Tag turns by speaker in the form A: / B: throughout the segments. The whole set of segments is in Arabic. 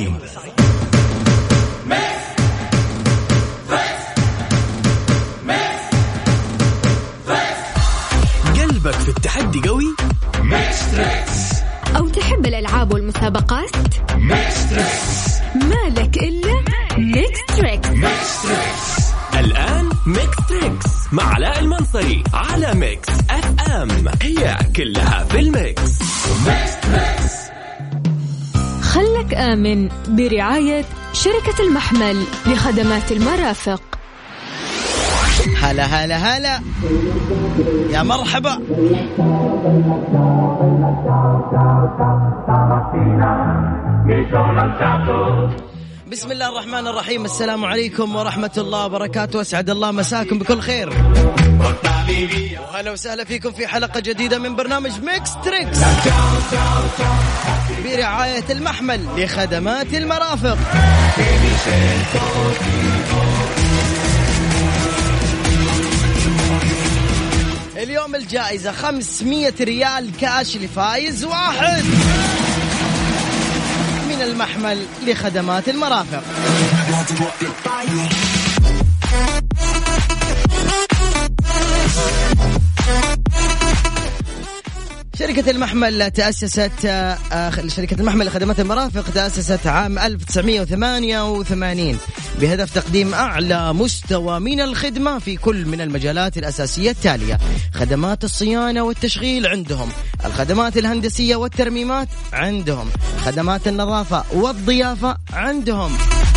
A: سعيد قلبك في التحدي قوي أو تحب الألعاب والمسابقات مالك إلا ميكس تريكس الآن ميكس تريكس مع علاء المنصري على ميكس أف أم هي كلها في الميكس ميكس تريكس خلك آمن برعاية شركة المحمل لخدمات المرافق هلا هلا هلا يا مرحبا بسم الله الرحمن الرحيم السلام عليكم ورحمة الله وبركاته أسعد الله مساكم بكل خير وهلا وسهلا فيكم في حلقة جديدة من برنامج ميكس تريكس برعاية المحمل لخدمات المرافق اليوم الجائزة 500 ريال كاش لفايز واحد من المحمل لخدمات المرافق شركة المحمل تأسست آه، آه، شركة المحمل لخدمات المرافق تأسست عام 1988 بهدف تقديم أعلى مستوى من الخدمة في كل من المجالات الأساسية التالية خدمات الصيانة والتشغيل عندهم الخدمات الهندسية والترميمات عندهم خدمات النظافة والضيافة عندهم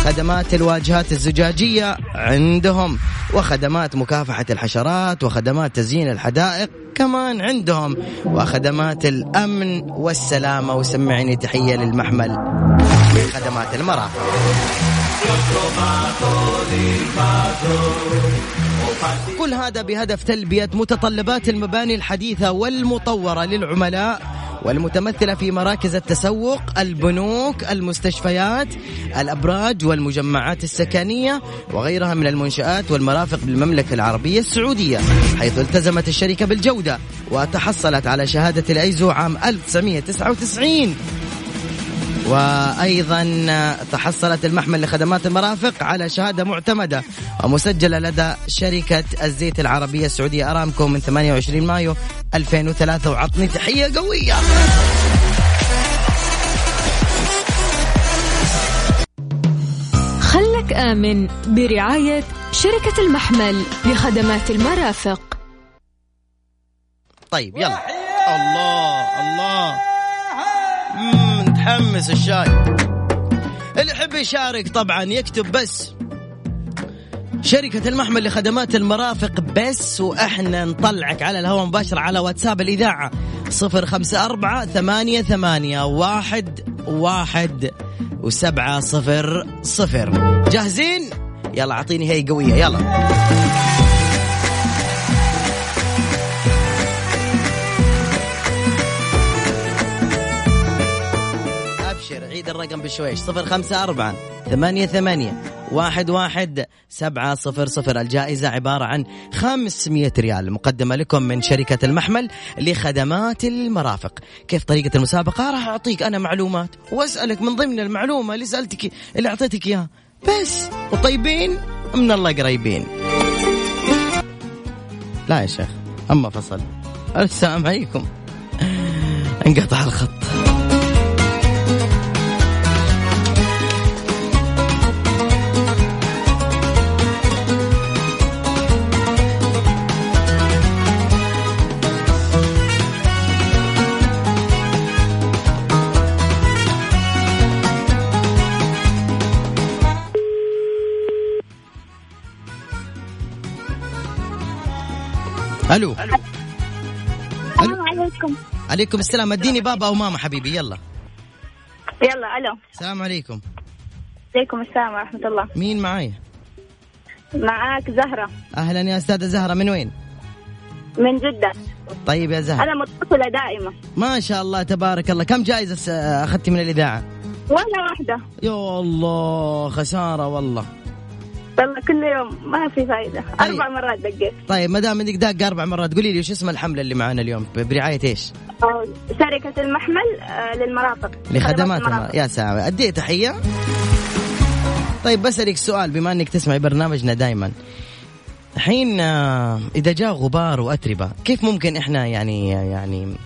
A: خدمات الواجهات الزجاجية عندهم وخدمات مكافحة الحشرات وخدمات تزيين الحدائق كمان عندهم وخدمات الأمن والسلامة وسمعني تحية للمحمل خدمات المرأة كل هذا بهدف تلبية متطلبات المباني الحديثة والمطورة للعملاء والمتمثلة في مراكز التسوق البنوك المستشفيات الأبراج والمجمعات السكنية وغيرها من المنشآت والمرافق بالمملكة العربية السعودية حيث التزمت الشركة بالجودة وتحصلت على شهادة الأيزو عام 1999 وأيضا تحصلت المحمل لخدمات المرافق على شهادة معتمدة ومسجلة لدى شركة الزيت العربية السعودية أرامكو من 28 مايو 2003 وعطني تحية قوية خلك آمن برعاية شركة المحمل لخدمات المرافق طيب يلا الله الله متحمس الشاي اللي يحب يشارك طبعا يكتب بس شركة المحمل لخدمات المرافق بس وإحنا نطلعك على الهواء مباشرة على واتساب الإذاعة صفر خمسة أربعة ثمانية ثمانية واحد واحد وسبعة صفر صفر جاهزين؟ يلا أعطيني هي قوية يلا أكيد الرقم بشويش صفر خمسة أربعة ثمانية ثمانية واحد واحد سبعة صفر صفر الجائزة عبارة عن خمسمية ريال مقدمة لكم من شركة المحمل لخدمات المرافق كيف طريقة المسابقة راح أعطيك أنا معلومات وأسألك من ضمن المعلومة اللي سألتك اللي أعطيتك إياها بس وطيبين من الله قريبين لا يا شيخ أما فصل السلام عليكم انقطع الخط الو
B: السلام عليكم
A: عليكم السلام اديني بابا او ماما حبيبي
B: يلا
A: يلا الو السلام عليكم
B: عليكم السلام ورحمه الله
A: مين
B: معايا معاك زهره
A: اهلا يا استاذه زهره من وين
B: من جده
A: طيب يا زهره
B: انا متصله دائما ما
A: شاء الله تبارك الله كم جائزه اخذتي من الاذاعه
B: ولا واحده
A: يا الله خساره
B: والله والله كل يوم ما في فايده طيب. اربع مرات دقيت طيب
A: ما دام انك داق اربع مرات قولي لي وش اسم الحمله اللي معانا اليوم برعايه
B: ايش؟ شركه المحمل آه، للمرافق
A: لخدمات المرافق. يا سلام اديه تحيه طيب بسالك سؤال بما انك تسمعي برنامجنا دائما الحين آه، اذا جاء غبار واتربه كيف ممكن احنا يعني يعني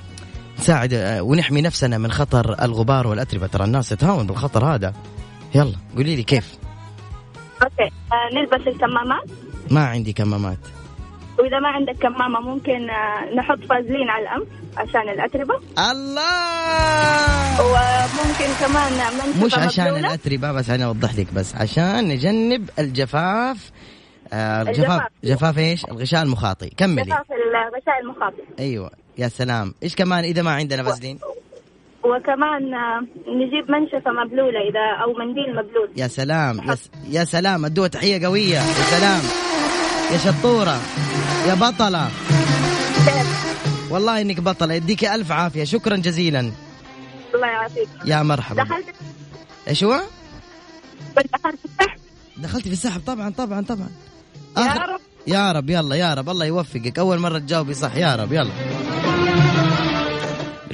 A: نساعد آه، ونحمي نفسنا من خطر الغبار والاتربه ترى الناس تهاون بالخطر هذا يلا قولي لي كيف اوكي
B: آه، نلبس الكمامات
A: ما
B: عندي
A: كمامات
B: واذا ما عندك كمامه ممكن آه، نحط فازلين على الانف عشان الاتربه الله وممكن كمان مش
A: عشان مبلولة. الاتربه بس انا اوضح لك بس عشان نجنب الجفاف آه، الجفاف جفاف ايش؟ الغشاء المخاطي كملي
B: جفاف الغشاء المخاطي
A: ايوه يا سلام ايش كمان اذا ما عندنا فازلين؟
B: وكمان نجيب منشفة مبلولة إذا أو منديل مبلول يا
A: سلام يا, سلام الدوا تحية قوية يا سلام يا شطورة يا بطلة والله إنك بطلة يديك ألف عافية شكرا جزيلا
B: الله يعافيك يا
A: مرحبا دخلت إيش هو؟ دخلت في السحب دخلت في السحب طبعا طبعا طبعا آخر... يا رب يا رب يلا يا رب الله يوفقك أول مرة تجاوبي صح يا رب يلا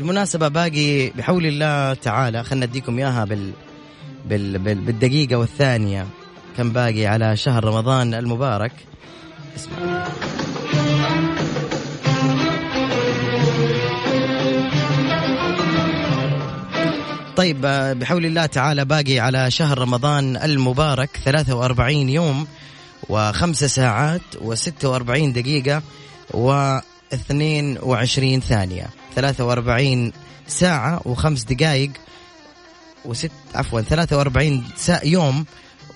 A: بالمناسبة باقي بحول الله تعالى خلنا اديكم اياها بال... بال... بال... بالدقيقة والثانية كم باقي على شهر رمضان المبارك اسمع طيب بحول الله تعالى باقي على شهر رمضان المبارك 43 يوم و5 ساعات و46 دقيقة و22 ثانية 43 ساعة وخمس دقائق وست عفوا 43 سا يوم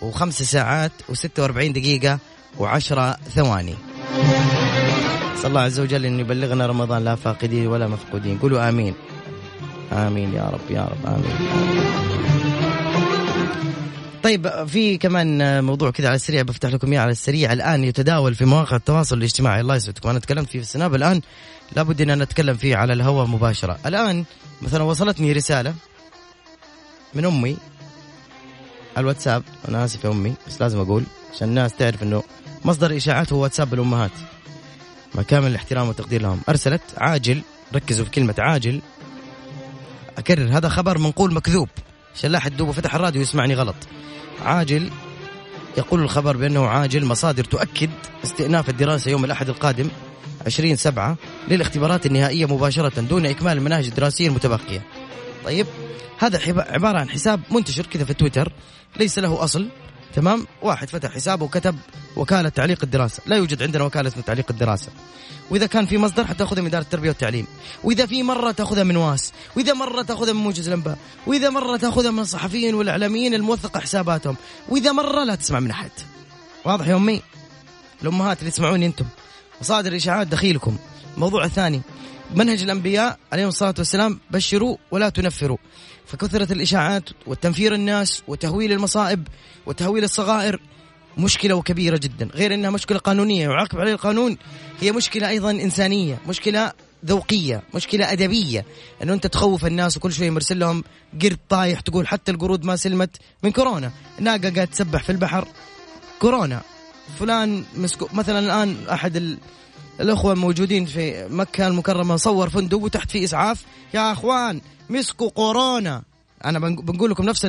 A: وخمس ساعات و46 دقيقة و10 ثواني صلى الله عز وجل أن يبلغنا رمضان لا فاقدين ولا مفقودين قولوا آمين آمين يا رب يا رب آمين, آمين. طيب في كمان موضوع كذا على السريع بفتح لكم اياه على السريع الان يتداول في مواقع التواصل الاجتماعي الله يسعدكم انا تكلمت فيه في السناب الان لابد ان نتكلم فيه على الهواء مباشره الان مثلا وصلتني رساله من امي على الواتساب انا اسف يا امي بس لازم اقول عشان الناس تعرف انه مصدر اشاعات هو واتساب الامهات مع كامل الاحترام والتقدير لهم ارسلت عاجل ركزوا في كلمه عاجل اكرر هذا خبر منقول مكذوب شلاح الدوبه فتح الراديو يسمعني غلط عاجل يقول الخبر بأنه عاجل مصادر تؤكد استئناف الدراسة يوم الأحد القادم 20 سبعة للاختبارات النهائية مباشرة دون إكمال المناهج الدراسية المتبقية طيب هذا عبارة عن حساب منتشر كذا في تويتر ليس له أصل تمام واحد فتح حسابه وكتب وكالة تعليق الدراسة لا يوجد عندنا وكالة اسمها تعليق الدراسة وإذا كان في مصدر حتاخذها من إدارة التربية والتعليم وإذا في مرة تاخذها من واس وإذا مرة تاخذها من موجز الأنباء وإذا مرة تاخذها من الصحفيين والإعلاميين الموثقة حساباتهم وإذا مرة لا تسمع من أحد واضح يا أمي الأمهات اللي تسمعوني أنتم مصادر الإشاعات دخيلكم الموضوع الثاني منهج الأنبياء عليهم الصلاة والسلام بشروا ولا تنفروا فكثرة الإشاعات والتنفير الناس وتهويل المصائب وتهويل الصغائر مشكلة وكبيرة جدا غير أنها مشكلة قانونية يعاقب عليها القانون هي مشكلة أيضا إنسانية مشكلة ذوقية مشكلة أدبية أنه أنت تخوف الناس وكل شويه مرسل لهم قرد طايح تقول حتى القرود ما سلمت من كورونا ناقة قاعد تسبح في البحر كورونا فلان مسكو مثلا الآن أحد الأخوة الموجودين في مكة المكرمة صور فندق وتحت في إسعاف يا أخوان مسكوا كورونا أنا بنقول لكم نفس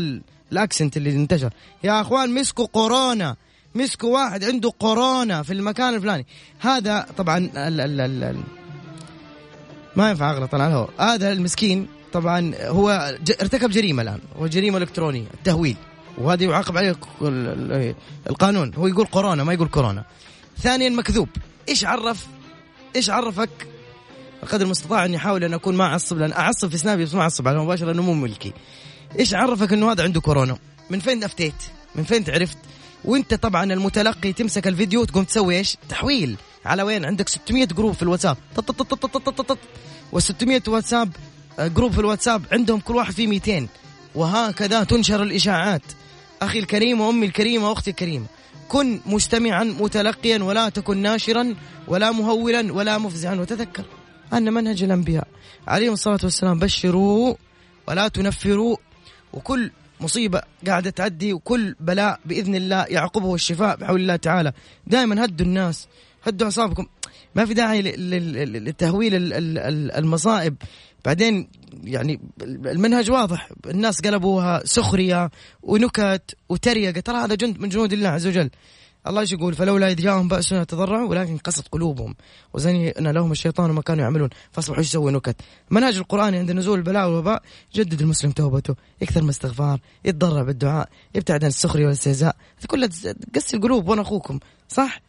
A: الأكسنت اللي انتشر يا أخوان مسكوا كورونا مسكوا واحد عنده كورونا في المكان الفلاني هذا طبعا ال ال ال ال ما ينفع اغلط انا على الهواء هذا المسكين طبعا هو ارتكب جريمه الان هو جريمه الكترونيه التهويل وهذا يعاقب عليه القانون هو يقول كورونا ما يقول كورونا ثانيا مكذوب ايش عرف ايش عرفك قدر المستطاع اني احاول ان اكون ما اعصب لان اعصب في سنابي بس ما اعصب على مباشر لانه مو ملكي ايش عرفك انه هذا عنده كورونا من فين افتيت من فين تعرفت وانت طبعا المتلقي تمسك الفيديو تقوم تسوي ايش تحويل على وين عندك 600 جروب في الواتساب و600 واتساب آه، جروب في الواتساب عندهم كل واحد فيه 200 وهكذا تنشر الاشاعات اخي الكريم وامي الكريمه واختي الكريمه كن مستمعا متلقيا ولا تكن ناشرا ولا مهولا ولا مفزعا وتذكر أن منهج الأنبياء عليهم الصلاة والسلام بشروا ولا تنفروا وكل مصيبة قاعدة تعدي وكل بلاء بإذن الله يعقبه الشفاء بحول الله تعالى دائما هدوا الناس هدوا أعصابكم ما في داعي لتهويل المصائب بعدين يعني المنهج واضح الناس قلبوها سخرية ونكت وتريقة ترى هذا جند من جنود الله عز وجل الله ايش يقول فلولا اذ جاءهم باسنا تضرعوا ولكن قست قلوبهم وزين لهم الشيطان وما كانوا يعملون فاصبحوا ايش يسوي نكت منهج القران عند نزول البلاء والوباء جدد المسلم توبته يكثر من استغفار يتضرع بالدعاء يبتعد عن السخريه والاستهزاء كلها تقسي القلوب وانا اخوكم صح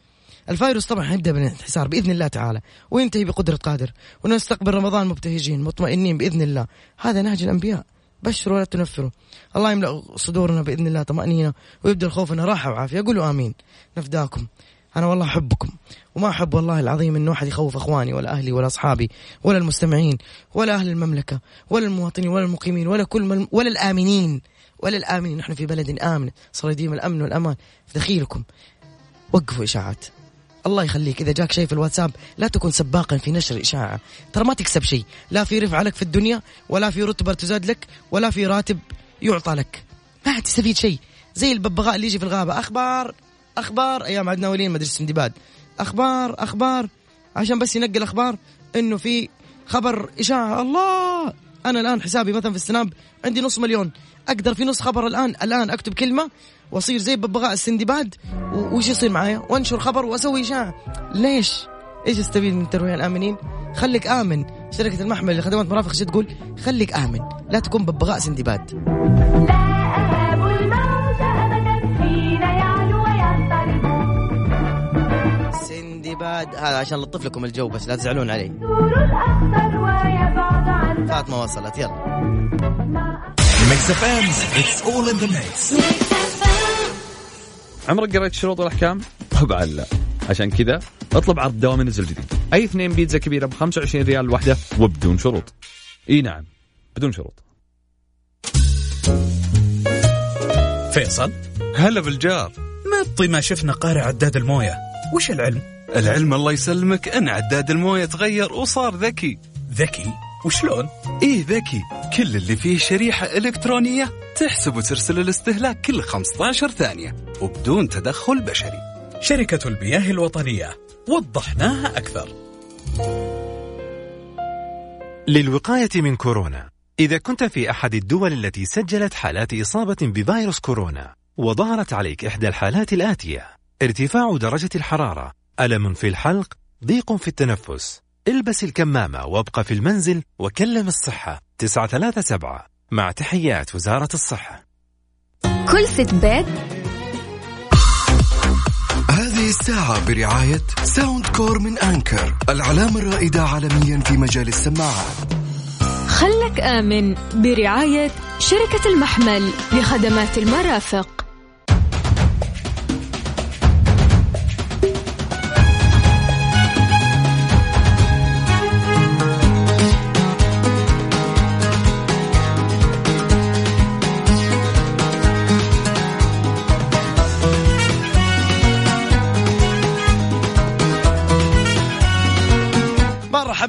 A: الفيروس طبعا حيبدا من الانحسار باذن الله تعالى وينتهي بقدره قادر ونستقبل رمضان مبتهجين مطمئنين باذن الله هذا نهج الانبياء بشروا ولا تنفروا الله يملا صدورنا باذن الله طمانينه ويبدا خوفنا راحه وعافيه قولوا امين نفداكم انا والله احبكم وما احب والله العظيم انه احد يخوف اخواني ولا اهلي ولا اصحابي ولا المستمعين ولا اهل المملكه ولا المواطنين ولا المقيمين ولا كل مل... ولا الامنين ولا الامنين نحن في بلد امن صار يديم الامن والامان في دخيلكم وقفوا اشاعات الله يخليك إذا جاك شيء في الواتساب لا تكن سباقا في نشر إشاعة ترى ما تكسب شيء لا في رفعة لك في الدنيا ولا في رتبة تزاد لك ولا في راتب يعطى لك ما حتستفيد شيء زي الببغاء اللي يجي في الغابة أخبار أخبار أيام عدنا ولين مدرسة سندباد أخبار أخبار عشان بس ينقل أخبار إنه في خبر إشاعة الله أنا الآن حسابي مثلا في السناب عندي نص مليون أقدر في نص خبر الآن الآن أكتب كلمة واصير زي ببغاء السندباد وايش يصير معايا وانشر خبر واسوي اشاعه ليش ايش استفيد من الترويع الامنين خليك امن شركه المحمل لخدمات مرافق شو تقول خليك امن لا تكون ببغاء سندباد سندباد هذا عشان لطف لكم الجو بس لا تزعلون
C: علي فاطمه وصلت يلا ميكس اف اتس اول ان ذا ميكس عمرك قريت الشروط والاحكام؟ طبعا لا عشان كذا اطلب عرض دوامي نزل جديد اي اثنين بيتزا كبيره ب 25 ريال الواحده وبدون شروط اي نعم بدون شروط
D: فيصل
E: هلا بالجار
D: مطي ما شفنا قارع عداد المويه وش العلم
E: العلم الله يسلمك ان عداد المويه تغير وصار ذكي
D: ذكي وشلون؟
E: إيه ذكي كل اللي فيه شريحة إلكترونية تحسب وترسل الاستهلاك كل 15 ثانية وبدون تدخل بشري
F: شركة المياه الوطنية وضحناها أكثر
G: للوقاية من كورونا إذا كنت في أحد الدول التي سجلت حالات إصابة بفيروس كورونا وظهرت عليك إحدى الحالات الآتية ارتفاع درجة الحرارة ألم في الحلق ضيق في التنفس البس الكمامة وابقى في المنزل وكلم الصحة 937 مع تحيات وزارة الصحة كل بيت
H: هذه الساعة برعاية ساوند كور من أنكر العلامة الرائدة عالميا في مجال السماعات
I: خلك آمن برعاية شركة المحمل لخدمات المرافق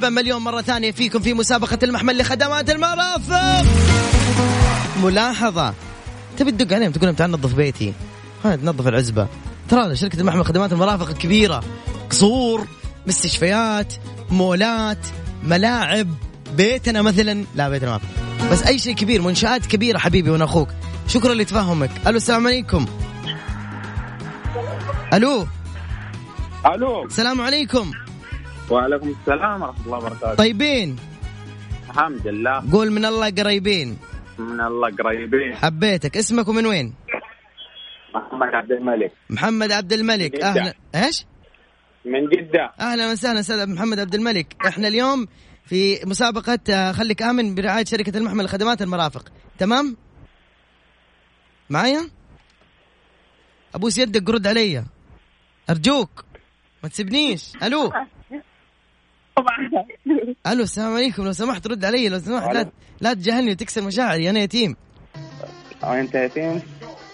A: مرحبا مليون مرة ثانية فيكم في مسابقة المحمل لخدمات المرافق ملاحظة تبي تدق عليهم تقول لهم تعال نظف بيتي ها تنظف العزبة ترى شركة المحمل خدمات المرافق الكبيرة قصور مستشفيات مولات ملاعب بيتنا مثلا لا بيتنا ما بس اي شيء كبير منشات كبيره حبيبي وانا اخوك شكرا لتفهمك الو السلام عليكم
J: الو
A: الو السلام عليكم
J: وعليكم السلام ورحمه الله وبركاته
A: طيبين
J: الحمد لله
A: قول من الله قريبين
J: من الله قريبين
A: حبيتك اسمك ومن وين
J: محمد عبد الملك
A: محمد عبد الملك اهلا ايش
J: من جدة
A: اهلا وسهلا استاذ محمد عبد الملك احنا اليوم في مسابقة آه، خليك امن برعاية شركة المحمل لخدمات المرافق تمام معايا ابوس يدك رد علي ارجوك ما تسيبنيش الو طبعا الو السلام عليكم لو سمحت رد علي لو سمحت لا لا تجاهلني وتكسر مشاعري انا يتيم انت يتيم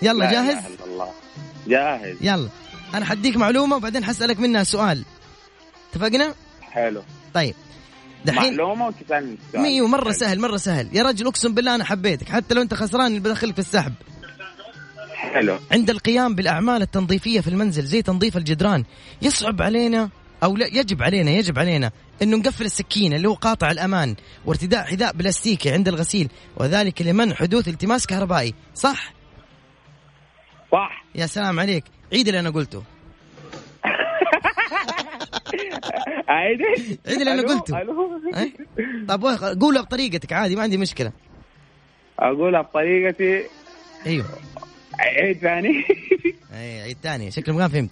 A: يلا
J: جاهز؟ الله جاهز
A: يلا انا حديك معلومه وبعدين حسالك منها سؤال اتفقنا؟
J: حلو
A: طيب
J: دحين معلومه وتسالني
A: ايوه مره سهل مره سهل يا رجل اقسم بالله انا حبيتك حتى لو انت خسران بدخلك في السحب
J: حلو
A: عند القيام بالاعمال التنظيفيه في المنزل زي تنظيف الجدران يصعب علينا او لا يجب علينا يجب علينا انه نقفل السكين اللي هو قاطع الامان وارتداء حذاء بلاستيكي عند الغسيل وذلك لمنع حدوث التماس كهربائي صح
J: صح
A: يا سلام عليك عيد اللي انا قلته
J: عيد
A: عيد اللي انا قلته إيه؟ طب قولها بطريقتك عادي ما عندي مشكله
J: اقولها بطريقتي
A: ايوه
J: عيد ثاني اي
A: عيد ثاني شكلك ما فهمت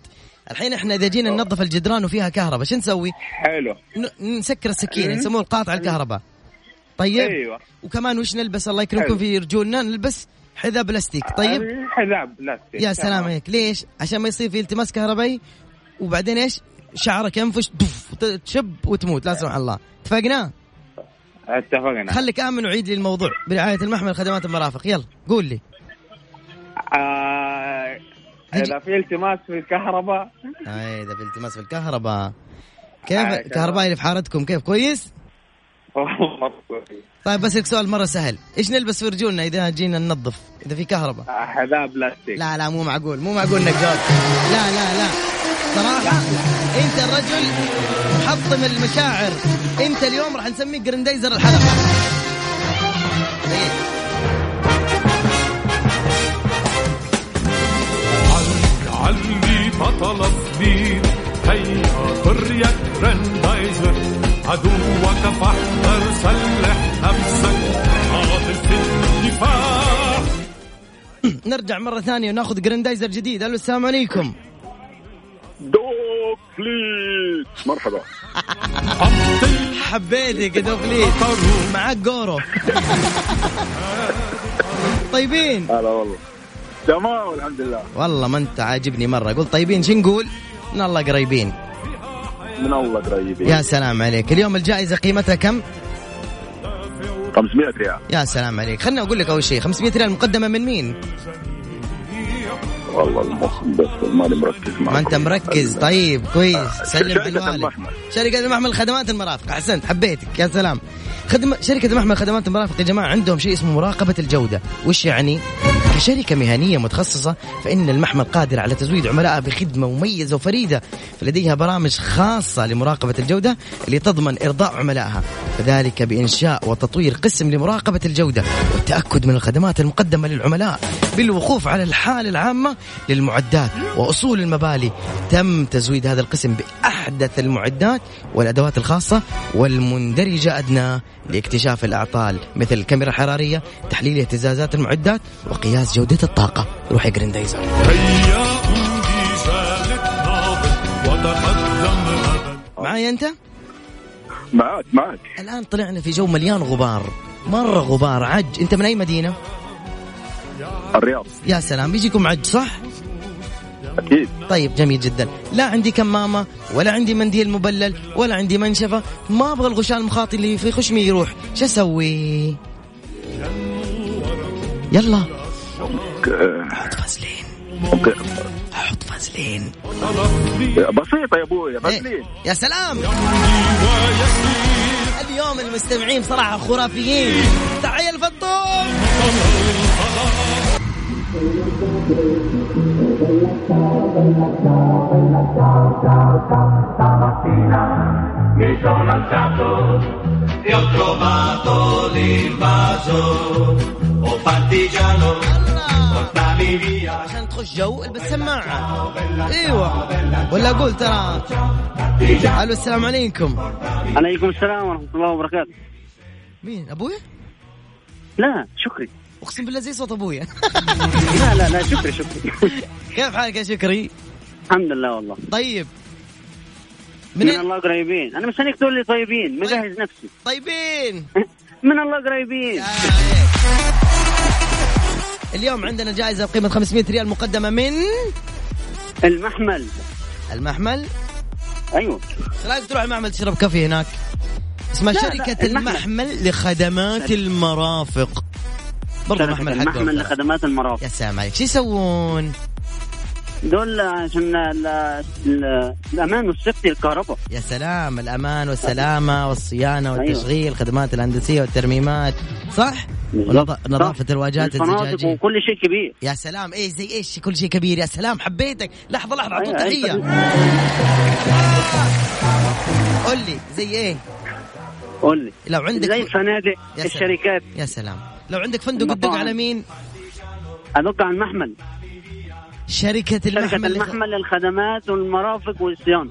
A: الحين احنا اذا جينا ننظف الجدران وفيها كهرباء شو نسوي؟
J: حلو
A: نسكر السكينه يسموه القاطع الكهرباء طيب ايوه وكمان وش نلبس الله يكرمكم في رجولنا نلبس حذاء بلاستيك طيب آه، حذاء
J: بلاستيك يا
A: سلام عليك ليش؟ عشان ما يصير في التماس كهربائي وبعدين ايش؟ شعرك ينفش تشب وتموت لا سمح الله اتفقنا؟
J: اتفقنا
A: خليك امن وعيد لي الموضوع برعايه المحمل خدمات المرافق يلا قول لي
J: آه، إيه،
A: اذا في التماس في الكهرباء
J: اي
A: اذا في التماس في الكهرباء كيف الكهرباء اللي في حارتكم كيف كويس؟ طيب بسألك سؤال مرة سهل، ايش نلبس في رجولنا إذا جينا ننظف؟ إذا في كهرباء؟
J: حذاء بلاستيك
A: لا لا مو معقول، مو معقول انك جاوبت لا لا لا صراحة أنت الرجل محطم المشاعر، أنت اليوم راح نسميك جرندايزر الحلقة. طيب. بطل هيا عدوك فاحذر سلح نفسك قاتل في الدفاع نرجع مرة ثانية وناخذ جراندايزر جديد ألو السلام عليكم
K: دوغ فليت مرحبا
A: حبيتك دوغ فليت معاك جورو طيبين
K: هلا والله تمام الحمد لله والله
A: ما انت عاجبني مره قلت طيبين شو نقول؟ من الله قريبين
J: من الله قريبين
A: يا سلام عليك اليوم الجائزه قيمتها كم؟
K: 500 ريال يا
A: سلام عليك خلنا اقول لك اول شيء 500 ريال مقدمه من مين؟
K: والله المخ بس ماني مركز ما انت
A: مركز طيب كويس آه. سلم الوالد شركة المحمل خدمات المرافق احسنت حبيتك يا سلام خدمة شركة المحمل خدمات المرافق يا جماعة عندهم شيء اسمه مراقبة الجودة وش يعني؟ كشركة مهنية متخصصة فإن المحمل قادر على تزويد عملائها بخدمة مميزة وفريدة فلديها برامج خاصة لمراقبة الجودة اللي تضمن إرضاء عملائها وذلك بإنشاء وتطوير قسم لمراقبة الجودة والتأكد من الخدمات المقدمة للعملاء بالوقوف على الحالة العامة للمعدات وأصول المبالي تم تزويد هذا القسم بأحدث المعدات والأدوات الخاصة والمندرجة أدنى لاكتشاف الأعطال مثل الكاميرا الحرارية تحليل اهتزازات المعدات وقياس جهاز جودة الطاقة روحي دايزر معي أنت؟
J: معاك معاك
A: الآن طلعنا في جو مليان غبار مرة غبار عج أنت من أي مدينة؟
J: الرياض
A: يا سلام بيجيكم عج صح؟
J: أكيد
A: طيب جميل جدا لا عندي كمامة ولا عندي منديل مبلل ولا عندي منشفة ما أبغى الغشاء المخاطي اللي في خشمي يروح شو أسوي يلا حط فازلين حط فازلين
J: بسيطة يا ابوي إيه. فازلين
A: يا سلام اليوم المستمعين صراحة خرافيين تعال الفطور sono alzato e ho trovato l'invaso, oh partigiano. عشان تخش جو البس سماعة ايوه ولا اقول ترى الو السلام عليكم
L: عليكم السلام ورحمة الله وبركاته
A: مين ابوي؟
L: لا شكري
A: اقسم بالله زي صوت ابويا
L: لا لا لا شكري شكري
A: كيف حالك يا شكري؟
L: الحمد لله والله
A: طيب
L: من, من الله قريبين انا مستنيك تقول لي طيبين مجهز طيب. نفسي
A: طيبين
L: من الله قريبين
A: اليوم عندنا جائزة بقيمة 500 ريال مقدمة من
L: المحمل
A: المحمل
L: ايوه
A: لازم تروح المحمل تشرب كافي هناك اسمها شركة لا المحمل. المحمل لخدمات المرافق برضه
L: محمل حقهم المحمل لخدمات المرافق
A: يا سلام عليك شو يسوون؟
L: دول عشان الامان والسيفتي
A: الكهرباء يا سلام الامان والسلامه والصيانه أيوة. والتشغيل أيوة. خدمات الهندسيه والترميمات صح نظافة الواجهات
L: الزجاجية وكل شيء كبير يا سلام ايه
A: زي ايش كل شيء كبير يا سلام حبيتك لحظة لحظة اعطوك أيوة، أيوة، تحية قول
L: لي زي ايه؟ قول لي لو عندك زي الفنادق الشركات يا
A: سلام لو عندك فندق تدق على مين؟
L: ادق على المحمل
A: شركة المحمل شركة المحمل
L: للخدمات والمرافق والصيانة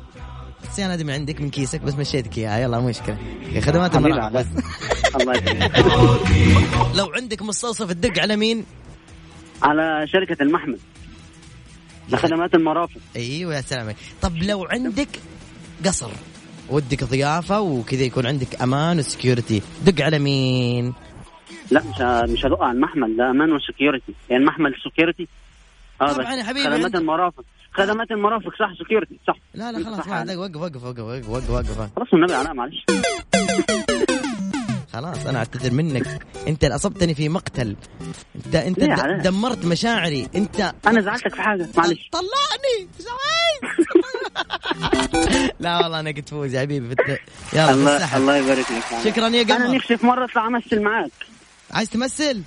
A: الصيانة دي من عندك من كيسك بس مشيتك اياها يلا مو مشكلة خدمات المرافق بس الله لو عندك مستوصف تدق على مين؟
L: على شركة المحمل لخدمات المرافق
A: ايوه يا سلام طب لو عندك قصر ودك ضيافة وكذا يكون عندك امان وسكيورتي دق على مين؟
L: لا مش مش هدق على المحمل ده امان وسكيورتي يعني المحمل سكيورتي آه، طبعا يا حبيبي خدمات المرافق خدمات المرافق صح سكيورتي صح لا لا خلاص
A: وقف وقف وقف وقف وقف وقف خلاص والنبي انا معلش خلاص انا اعتذر منك انت اللي اصبتني في مقتل انت انت دمرت مشاعري انت
L: انا زعلتك في حاجه معلش
A: طلعني زعلت لا والله انا قلت فوز يا حبيبي بت... يلا
L: الله, الله يبارك لك
A: شكرا يا قمر انا
L: نفسي في مره اطلع امثل معاك
A: عايز تمثل؟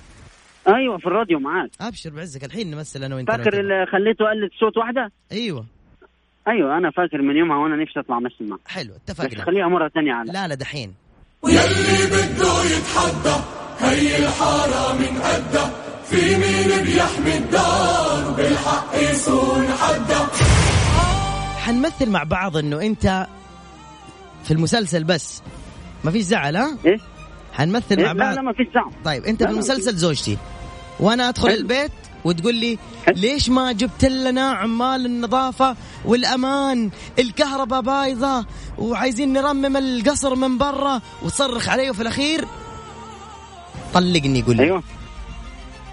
L: ايوه في الراديو معاك
A: ابشر بعزك الحين نمثل انا وانت فاكر
L: اللي خليته قلد صوت واحده
A: ايوه
L: ايوه انا فاكر من يومها وانا نفسي اطلع مثل معك
A: حلو اتفقنا بس
L: خليها مره ثانيه على
A: لا لا دحين ياللي بده يتحدى هي الحارة من أدى في مين بيحمي الدار بالحق يصون حدا حنمثل مع بعض انه انت في المسلسل بس ما فيش
L: زعل
A: ها؟ ايه؟ حنمثل
L: مع إيه، بعض لا لا ما فيش دعم
A: طيب انت في المسلسل زوجتي وانا ادخل حلو. البيت وتقول لي ليش ما جبت لنا عمال النظافه والامان الكهرباء بايظه وعايزين نرمم القصر من برا وتصرخ علي وفي الاخير طلقني قول لي ايوه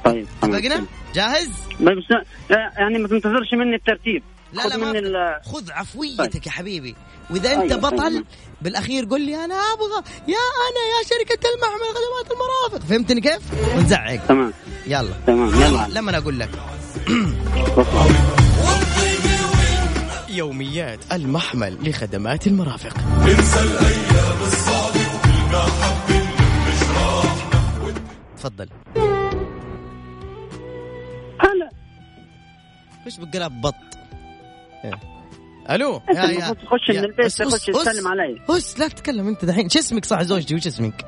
L: طيب
A: اتفقنا؟ جاهز؟
L: بس يعني ما تنتظرش مني الترتيب لا خذ لا من ال...
A: خذ عفويتك طيب. يا حبيبي واذا انت أيوة. بطل بالاخير قل لي انا ابغى يا انا يا شركه المحمل خدمات المرافق فهمتني كيف؟ ونزعق
L: تمام
A: يلا تمام يلا لما انا اقول لك يوميات المحمل لخدمات المرافق انسى الايام الصعبه وكلنا حابين تفضل
L: هلا
A: ايش بقلب بط إيه. الو
L: يا يا تخش من البيت تخش تسلم علي
A: بس لا تتكلم انت دحين شو اسمك صح زوجتي وش اسمك؟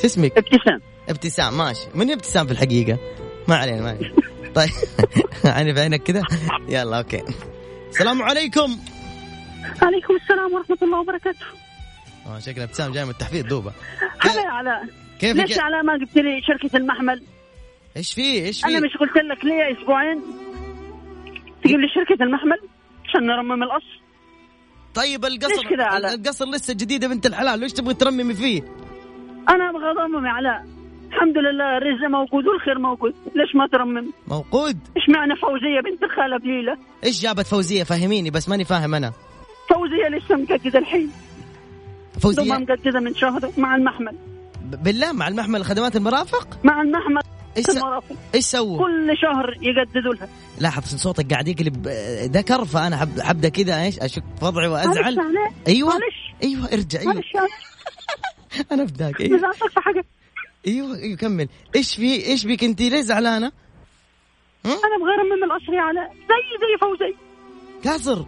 A: شو اسمك؟
L: ابتسام
A: ابتسام ماشي من ابتسام في الحقيقة؟ ما علينا ما علينا طيب عيني في عينك كذا يلا اوكي السلام عليكم
M: عليكم السلام ورحمة الله وبركاته اه
A: شكلها ابتسام جاي من التحفيظ دوبة
M: هلا يا علاء كيف ليش علاء ما قلت لي شركة المحمل؟
A: ايش في
M: ايش في؟ انا مش قلت لك لي اسبوعين تقول لي شركه المحمل عشان نرمم القصر
A: طيب القصر كذا على القصر لسه جديده بنت الحلال ليش تبغي ترممي فيه؟
M: انا ابغى يا علاء الحمد لله الرزق موجود والخير موجود ليش ما ترمم
A: موجود
M: ايش معنى فوزيه بنت الخاله بليله
A: ايش جابت فوزيه فهميني بس ماني فاهم انا
M: فوزيه لسه مقدده الحين فوزيه مقدده من شهر مع المحمل
A: بالله مع المحمل خدمات المرافق
M: مع المحمل
A: ايش ايش سووا؟
M: كل شهر يجددوا لها لاحظ
A: صوتك قاعد يقلب آه، ذكر فانا حب حبدا كذا ايش اشك وضعي وازعل
M: ايوه معلش ايوه ارجع ايوه
A: انا فداك
M: ايوه في حاجه
A: ايوه ايوه كمل ايش
M: في
A: ايش بك انت ليه زعلانه؟
M: انا بغير من الاصري يعني. على زي زي فوزي
A: كاسر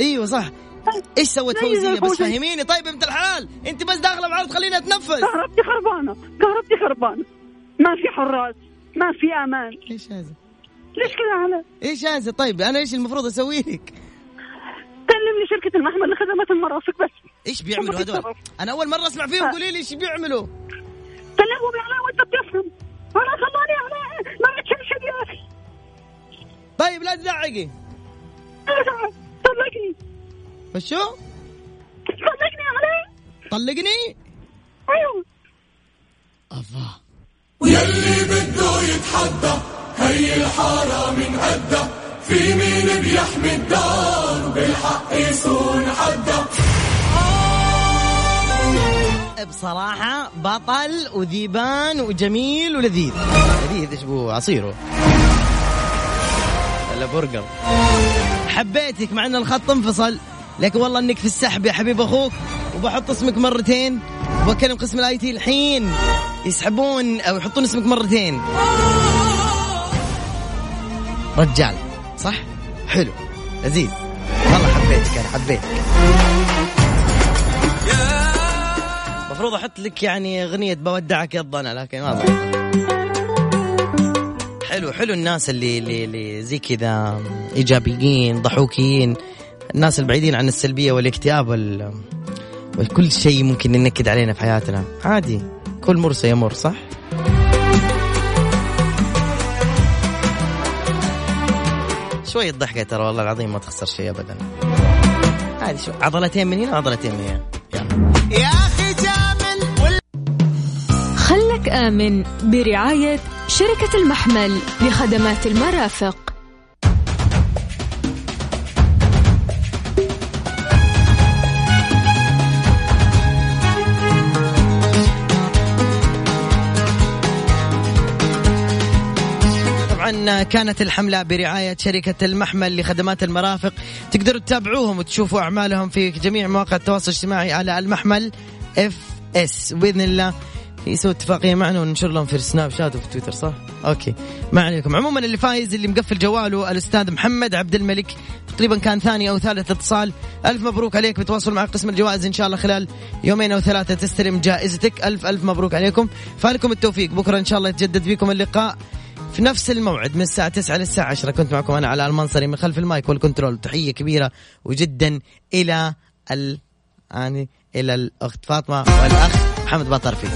A: ايوه صح طيب. ايش سوت فوزيه بس فهميني طيب بنت الحلال انت بس داخله بعرض خلينا اتنفس
M: كهربتي خربانه كهربتي خربانه ما في حراس ما في امان ايش هذا؟ ليش كذا على؟ ايش هذا؟
A: طيب انا ايش المفروض اسوي لك؟
M: كلمني شركة المحمل لخدمات المرافق بس
A: ايش بيعملوا هذول؟ انا اول مرة اسمع فيهم آه. قولي لي ايش بيعملوا؟
M: كلمهم يا علاء وانت بتفهم انا خلاني على ما اتشمشم يا اخي
A: طيب لا تزعقي طلقني وشو؟
M: طلقني علي
A: طلقني؟ الحرام هده في مين بيحمي الدار بالحق يصون حده بصراحة بطل وذيبان وجميل ولذيذ لذيذ ايش بو عصيره ولا برجر حبيتك مع ان الخط انفصل لكن والله انك في السحب يا حبيب اخوك وبحط اسمك مرتين وبكلم قسم الاي تي الحين يسحبون او يحطون اسمك مرتين رجال صح؟ حلو لذيذ والله حبيتك انا يعني حبيتك المفروض احط لك يعني اغنيه بودعك يا الضنا لكن ما حلو حلو الناس اللي اللي, اللي زي كذا ايجابيين ضحوكيين الناس البعيدين عن السلبيه والاكتئاب وال وكل شيء ممكن ينكد علينا في حياتنا عادي كل مر سيمر صح؟ شوية ضحكة ترى والله العظيم ما تخسر شيء أبدا هذه شو عضلتين من هنا عضلتين من هنا يا أخي
I: جامل وال... خلك آمن برعاية شركة المحمل لخدمات المرافق
A: كانت الحملة برعاية شركة المحمل لخدمات المرافق تقدروا تتابعوهم وتشوفوا أعمالهم في جميع مواقع التواصل الاجتماعي على المحمل اف اس بإذن الله يسوي اتفاقيه معنا وننشر لهم في السناب شات وفي تويتر صح؟ اوكي ما عليكم، عموما اللي فايز اللي مقفل جواله الاستاذ محمد عبد الملك تقريبا كان ثاني او ثالث اتصال، الف مبروك عليك بتواصل مع قسم الجوائز ان شاء الله خلال يومين او ثلاثه تستلم جائزتك، الف الف مبروك عليكم، فالكم التوفيق، بكره ان شاء الله يتجدد بكم اللقاء في نفس الموعد من الساعة 9 للساعة 10 كنت معكم أنا علاء المنصري من خلف المايك والكنترول تحية كبيرة وجدا إلى ال يعني إلى الأخت فاطمة والأخ محمد بطرفي